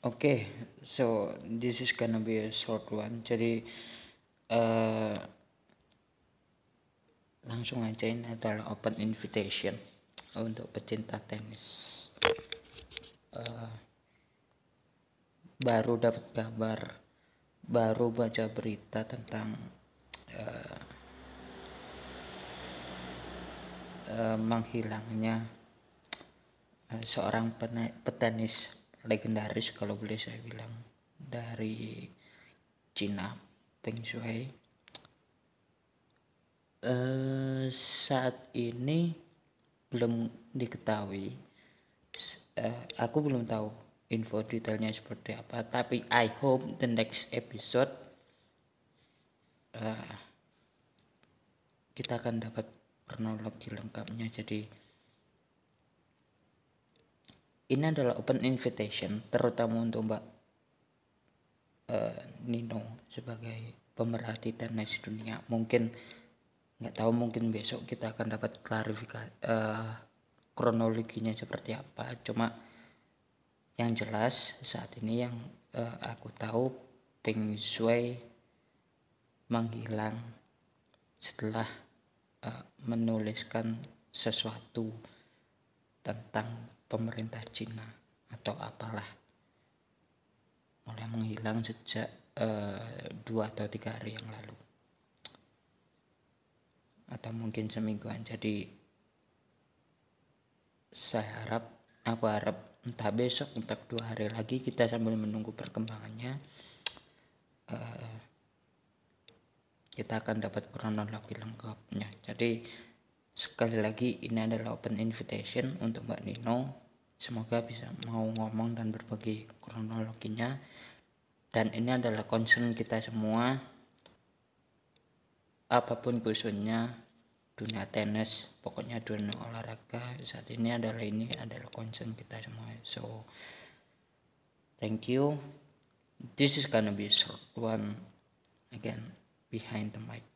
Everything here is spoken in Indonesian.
Okay, so this is gonna be a short one. Jadi uh, langsung aja ini adalah open invitation untuk pecinta tenis. Uh, baru dapat kabar, baru baca berita tentang uh, uh, menghilangnya uh, seorang petenis legendaris kalau boleh saya bilang dari Cina Peng Shui. Uh, saat ini belum diketahui. Uh, aku belum tahu info detailnya seperti apa tapi I hope the next episode uh, kita akan dapat kronologi lengkapnya. Jadi ini adalah open invitation terutama untuk Mbak uh, Nino sebagai pemerhati tenis dunia. Mungkin nggak tahu mungkin besok kita akan dapat klarifikasi uh, kronologinya seperti apa. Cuma yang jelas saat ini yang uh, aku tahu Peng Shui menghilang setelah uh, menuliskan sesuatu tentang pemerintah Cina atau apalah. Mulai menghilang sejak uh, dua atau tiga hari yang lalu. Atau mungkin semingguan. Jadi saya harap aku harap entah besok entah dua hari lagi kita sambil menunggu perkembangannya uh, kita akan dapat kronologi lengkapnya. Jadi sekali lagi ini adalah open invitation untuk Mbak Nino. Semoga bisa mau ngomong dan berbagi kronologinya. Dan ini adalah concern kita semua. Apa pun khususnya dunia tenis pokoknya dunia olahraga saat ini adalah ini adalah concern kita semua. So thank you. This is gonna be short one. Again behind the mic